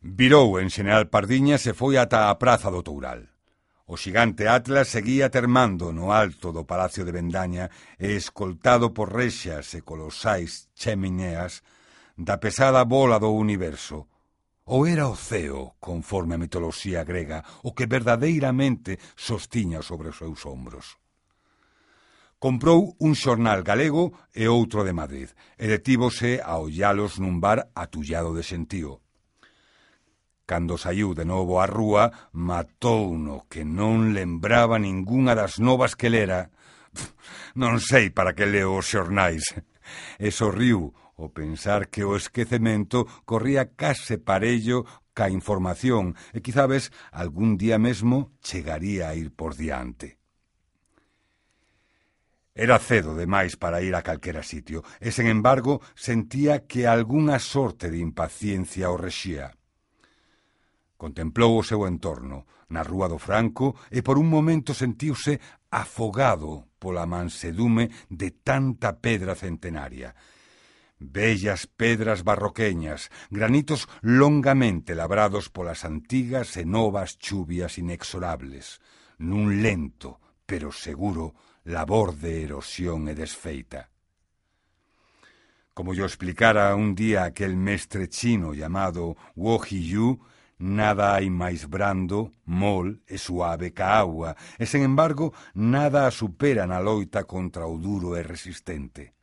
Virou en Xeneral Pardiñas e foi ata a Praza do Toural. O xigante Atlas seguía termando no alto do Palacio de Bendaña e escoltado por rexas e colosais chemineas da pesada bola do universo, ou era o ceo, conforme a mitoloxía grega, o que verdadeiramente sostiña sobre os seus ombros. Comprou un xornal galego e outro de Madrid, e detívose a ollalos nun bar atullado de sentío. Cando saiu de novo á rúa, matouno que non lembraba ningunha das novas que lera. Non sei para que leo os xornais. E sorriu o pensar que o esquecemento corría case parello ca información e quizabes algún día mesmo chegaría a ir por diante. Era cedo demais para ir a calquera sitio, e, sen embargo, sentía que algunha sorte de impaciencia o rexía. Contemplou o seu entorno na Rúa do Franco e por un momento sentiuse afogado pola mansedume de tanta pedra centenaria. Bellas pedras barroqueñas, granitos longamente labrados polas antigas e novas chuvias inexorables, nun lento, pero seguro, labor de erosión e desfeita como yo explicara un día aquel mestre chino llamado Wo Yu, Nada hai máis brando, mol e suave ca agua, e, sen embargo, nada a supera na loita contra o duro e resistente.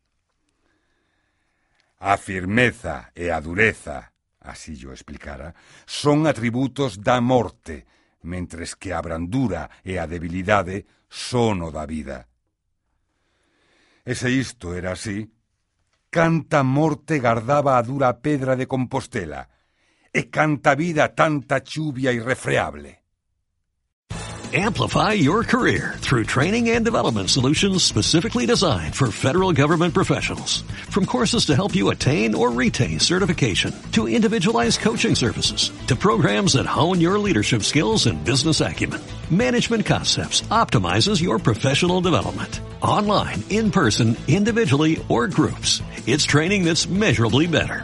A firmeza e a dureza, así yo explicara, son atributos da morte, mentres que a brandura e a debilidade son o da vida. E se isto era así, canta morte gardaba a dura pedra de Compostela – e canta vida tanta chuvia irrefreable. Amplify your career through training and development solutions specifically designed for federal government professionals. From courses to help you attain or retain certification, to individualized coaching services, to programs that hone your leadership skills and business acumen, Management Concepts optimizes your professional development. Online, in person, individually, or groups. It's training that's measurably better.